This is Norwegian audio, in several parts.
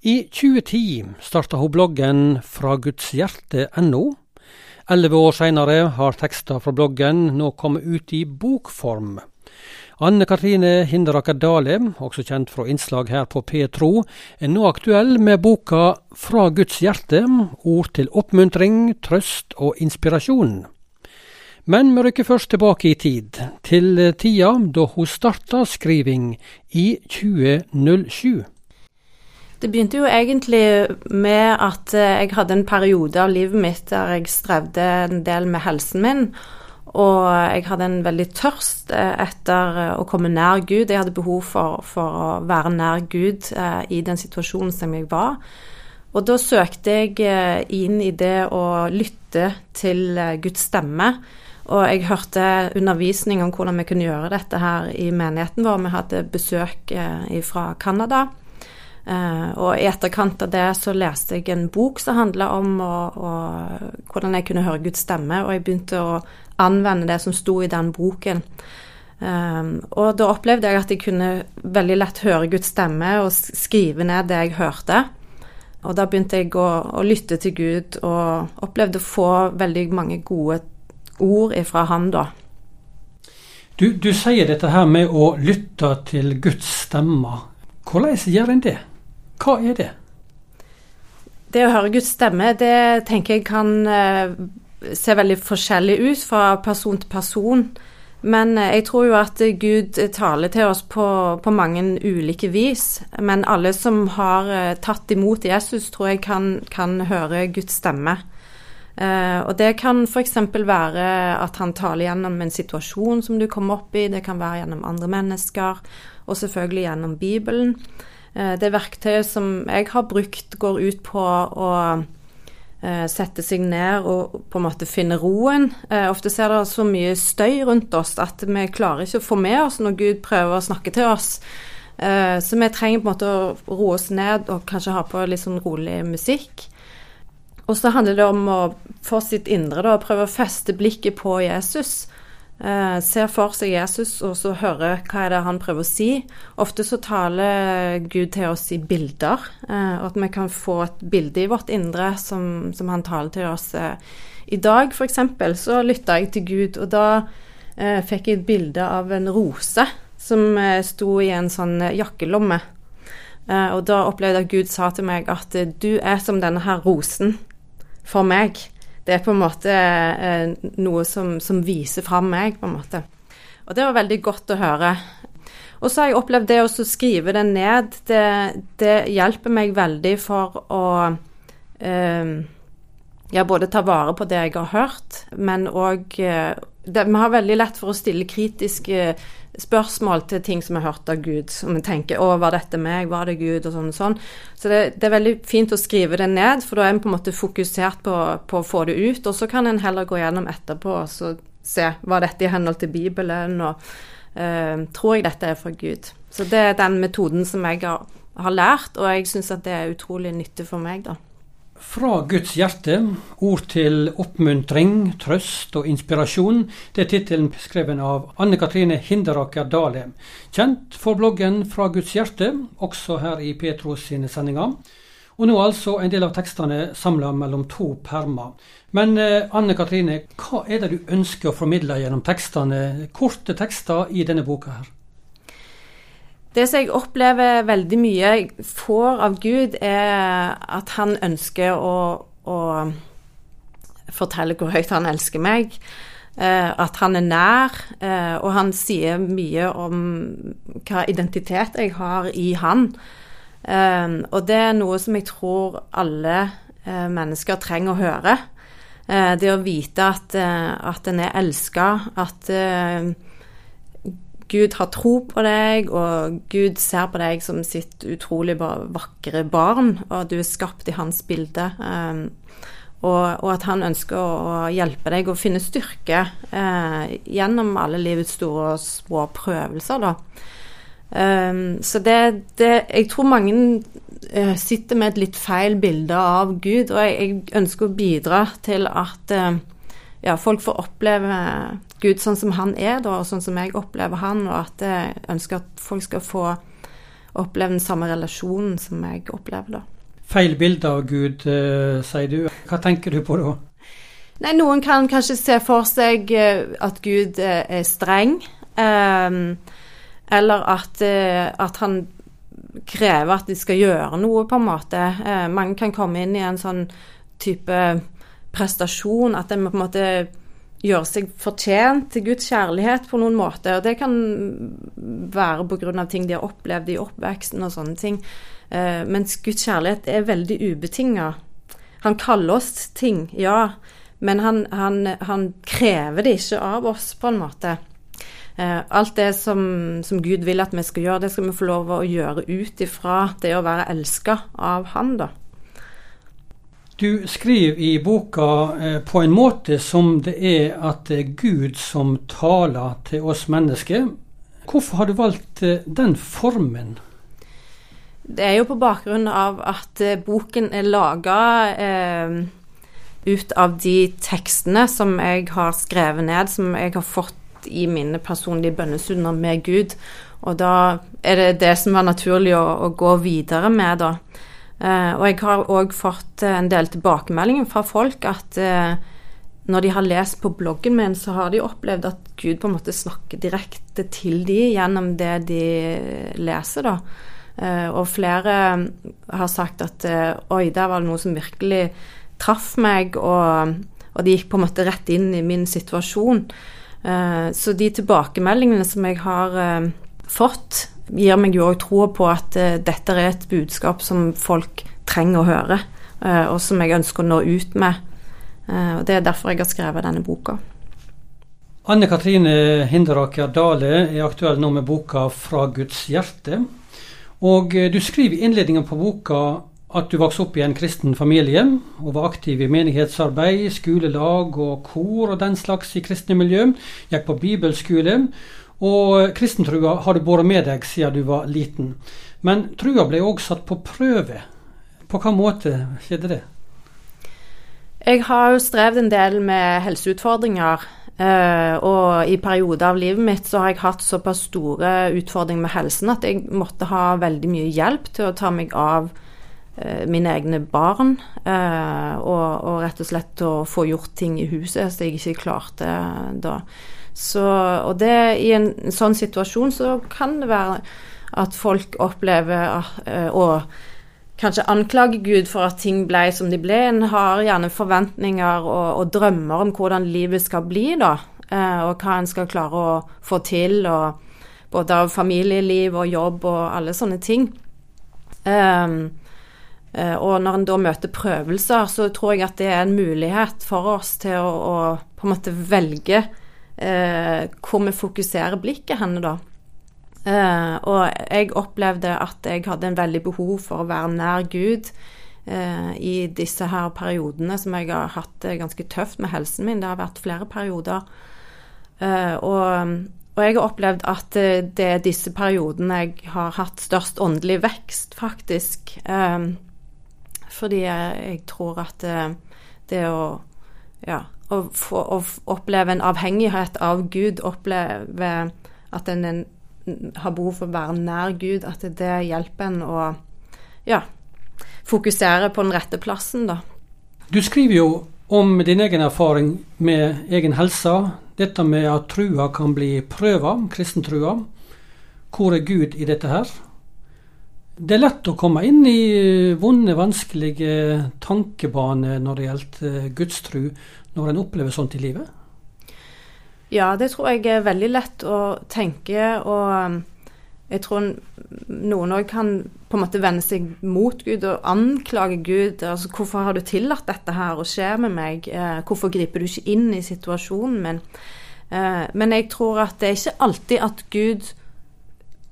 I 2010 starta hun bloggen fragudshjerte.no. Elleve år seinere har tekster fra bloggen nå kommet ut i bokform. Anne Katrine Hinderaker Dale, også kjent fra innslag her på Petro, er nå aktuell med boka Fra Guds hjerte ord til oppmuntring, trøst og inspirasjon. Men vi rykker først tilbake i tid, til tida da hun starta skriving i 2007. Det begynte jo egentlig med at eh, jeg hadde en periode av livet mitt der jeg strevde en del med helsen min. Og jeg hadde en veldig tørst eh, etter eh, å komme nær Gud. Jeg hadde behov for, for å være nær Gud eh, i den situasjonen som jeg var. Og da søkte jeg inn i det å lytte til Guds stemme. Og jeg hørte undervisning om hvordan vi kunne gjøre dette her i menigheten vår. Vi hadde besøk fra Canada. Uh, og i etterkant av det så leste jeg en bok som handla om å, å, hvordan jeg kunne høre Guds stemme, og jeg begynte å anvende det som sto i den boken. Um, og da opplevde jeg at jeg kunne veldig lett høre Guds stemme og skrive ned det jeg hørte. Og da begynte jeg å, å lytte til Gud og opplevde å få veldig mange gode ord ifra han da. Du, du sier dette her med å lytte til Guds stemme. Hvordan gjør en det? Hva er det? Det å høre Guds stemme, det tenker jeg kan uh, se veldig forskjellig ut fra person til person. Men uh, jeg tror jo at Gud taler til oss på, på mange ulike vis. Men alle som har uh, tatt imot Jesus, tror jeg kan, kan høre Guds stemme. og det kan f.eks. være at han taler gjennom en situasjon som du kommer opp i. Det kan være gjennom andre mennesker, og selvfølgelig gjennom Bibelen. Eh, det verktøyet som jeg har brukt, går ut på å eh, sette seg ned og på en måte finne roen. Eh, ofte er det så mye støy rundt oss at vi klarer ikke å få med oss når Gud prøver å snakke til oss. Så vi trenger på en måte å roe oss ned og kanskje ha på litt sånn rolig musikk. Og så handler det om å få sitt indre da, prøve å feste blikket på Jesus ser for seg Jesus og så hører hva er det han prøver å si. Ofte så taler Gud til oss i bilder, eh, og at vi kan få et bilde i vårt indre som, som han taler til oss. Eh. I dag f.eks. så lytta jeg til Gud, og da eh, fikk jeg et bilde av en rose som eh, sto i en sånn eh, jakkelomme. og da opplevde jeg at Gud sa til meg at du er som denne her rosen for meg. Det er på en måte eh, noe som, som, viser fram meg, på en måte. Og det var veldig godt å høre. Og så har jeg opplevd det å skrive det ned. Det, det, hjelper meg veldig for å eh, ja, både ta vare på det jeg har hørt, men òg Vi har veldig lett for å stille kritiske spørsmål til ting som er hørt av Gud. Og vi tenker 'Å, var dette meg? Var det Gud?' og sånn og sånn. Så det, det, er veldig fint å skrive det ned, for da er en på en måte fokusert på, på å få det ut. Og så kan en heller gå gjennom etterpå og så se var dette i henhold til Bibelen, og uh, tror jeg dette er fra Gud. Så det er den metoden som jeg har, har lært, og jeg syns at det er utrolig nyttig for meg, da. Fra Guds hjerte, ord til oppmuntring, trøst og inspirasjon. Det er tittelen skrevet av Anne Katrine Hinderaker Dale. Kjent for bloggen Fra Guds hjerte, også her i Petros sine sendinger. Og nå altså en del av tekstene samla mellom to permer. Men eh, Anne Katrine, hva er det du ønsker å formidle gjennom tekstene? Korte tekster i denne boka her. Det som jeg opplever veldig mye får av Gud, er at han ønsker å, å fortelle hvor høyt han elsker meg. Uh, at han er nær, uh, og han sier mye om hva identitet jeg har i han. Uh, og det er noe som jeg tror alle mennesker trenger å høre. det å vite at, at en er elska, at Gud har tro på deg, og Gud ser på deg som sitt utrolig vakre barn, og at du er skapt i hans bilde. Um, og, at han ønsker å, hjelpe deg å finne styrke uh, gjennom alle livets store og små prøvelser, da. Um, så det, det, Jeg tror mange uh, sitter med et litt feil bilde av Gud, og jeg ønsker å bidra til at uh, ja, folk får oppleve Gud sånn som han er, da, og sånn som jeg opplever han, og at jeg ønsker at folk skal få oppleve den samme relasjonen som jeg opplever, da. Feil bilde av Gud, uh, sier du. Hva tenker du på da? Nei, noen kan kanskje se for seg uh, at Gud uh, er streng. Um, eller at, at, han krever at de skal gjøre noe, på en måte. mange kan komme inn i en sånn type prestasjon, at en på en måte gjøre seg fortjent til Guds kjærlighet på noen måte. Og det kan være pga. ting de har opplevd i oppveksten og sånne ting. Eh, mens Guds kjærlighet er veldig ubetinga. Han kaller oss ting, ja, men han, han, han, krever det ikke av oss, på en måte. Eh, alt det som, som, Gud vil at vi skal gjøre, det skal vi få lov å gjøre ut ifra det å være elska av Han, da. Du skriver i boka eh, på en måte som det er at det er Gud som taler til oss mennesker. Hvorfor har du valgt eh, den formen? Det er jo på bakgrunn av at eh, boken er laga eh, ut av de tekstene som jeg har skrevet ned, som jeg har fått i mine personlige bønnestunder med Gud. Og da er det det som var naturlig å, å gå videre med, da. Uh, og jeg har òg fått uh, en del tilbakemeldinger fra folk at uh, når de har lest på bloggen min, så har de opplevd at Gud på en måte snakker direkte til de gjennom det de leser, da. og flere har sagt at oi, der var det noe som virkelig traff meg, og, og det gikk på en måte rett inn i min situasjon. så de tilbakemeldingene som jeg har fått, gir meg jo òg troa på at uh, dette er et budskap som folk trenger å høre, uh, og som jeg ønsker å nå ut med. Uh, og Det er derfor jeg har skrevet denne boka. Anne Katrine Hinderaker Dale er aktuell nå med boka 'Fra Guds hjerte'. Og du skriver i innledningen på boka at du vokste opp i en kristen familie og var aktiv i menighetsarbeid, skolelag og kor og den slags i kristne miljø. Gikk på bibelskole og kristentrua har du båret med deg siden du var liten. Men trua ble òg satt på prøve. På hvilken måte skjedde det? Jeg har jo strevd en del med helseutfordringer. Uh, og i perioder av livet mitt så har jeg hatt såpass store utfordringer med helsen at jeg måtte ha veldig mye hjelp til å ta meg av uh, mine egne barn. Og, og, rett og slett å få gjort ting i huset som jeg ikke klarte da. Så, og det, i en, sånn situasjon så kan det være at folk opplever uh, å kanskje anklage Gud for at ting ble som de ble. En har gjerne forventninger og, og drømmer om hvordan livet skal bli, da. Uh, og hva en skal klare å få til, og både av familieliv og jobb og alle sånne ting. Um, og når en da møter prøvelser, så tror jeg at det er en mulighet for oss til å, å på en måte velge eh, hvor vi fokuserer blikket henne, da. Eh, og jeg opplevde at jeg hadde en veldig behov for å være nær Gud eh, i disse her periodene som jeg har hatt det ganske tøft med helsen min. Det har vært flere perioder. Eh, og, og, jeg har opplevd at det er disse periodene jeg har hatt størst åndelig vekst, faktisk. Eh, fordi jeg, tror at det å ja, å, få, å oppleve en avhengighet av Gud, oppleve at en, en, har behov for å være nær Gud, at det hjelper en å ja, fokusere på den rette plassen, da. Du skriver jo om din egen erfaring med egen helse. Dette med at trua kan bli prøva, kristentrua. Hvor er Gud i dette her? Det er lett å komme inn i vonde, vanskelige tankebaner når det gjelder gudstru, når en opplever sånt i livet? Ja, det tror jeg er veldig lett å tenke. Og um, jeg tror noen òg kan på en måte vende seg mot Gud og anklage Gud. Altså, 'Hvorfor har du tillatt dette her å skje med meg? Eh, hvorfor griper du ikke inn i situasjonen min?' Eh, men jeg tror at det er ikke alltid at Gud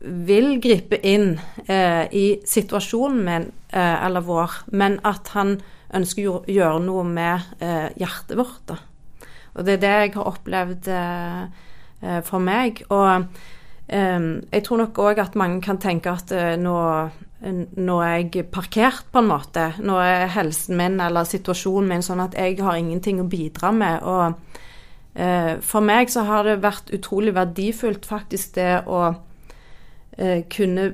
vil gripe inn eh, i situasjonen min eller vår, men at han ønsker å gjøre noe med eh, hjertet vårt. Da. Og det er det jeg har opplevd eh, eh for meg. Og jeg tror nok òg at mange kan tenke at nå, nå, er jeg parkert, på en måte. Nå er helsen min eller situasjonen min sånn at jeg har ingenting å bidra med. Og for meg så har det vært utrolig verdifullt faktisk det å kunne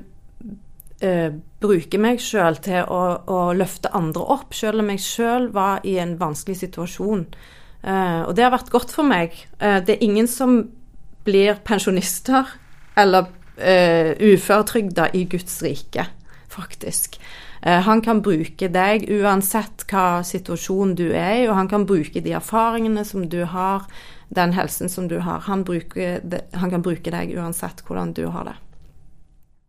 uh, bruke meg sjøl til å, å, løfte andre opp, sjøl om jeg sjøl var i en vanskelig situasjon. Uh, og det har vært godt for meg. Uh, det er ingen som blir pensjonister eller uh, uføretrygda i Guds rike, faktisk. han kan bruke deg uansett hva situasjon du er i, og han kan bruke de erfaringene som du har, den helsen som du har. Han, bruker, han kan bruke deg uansett hvordan du har det.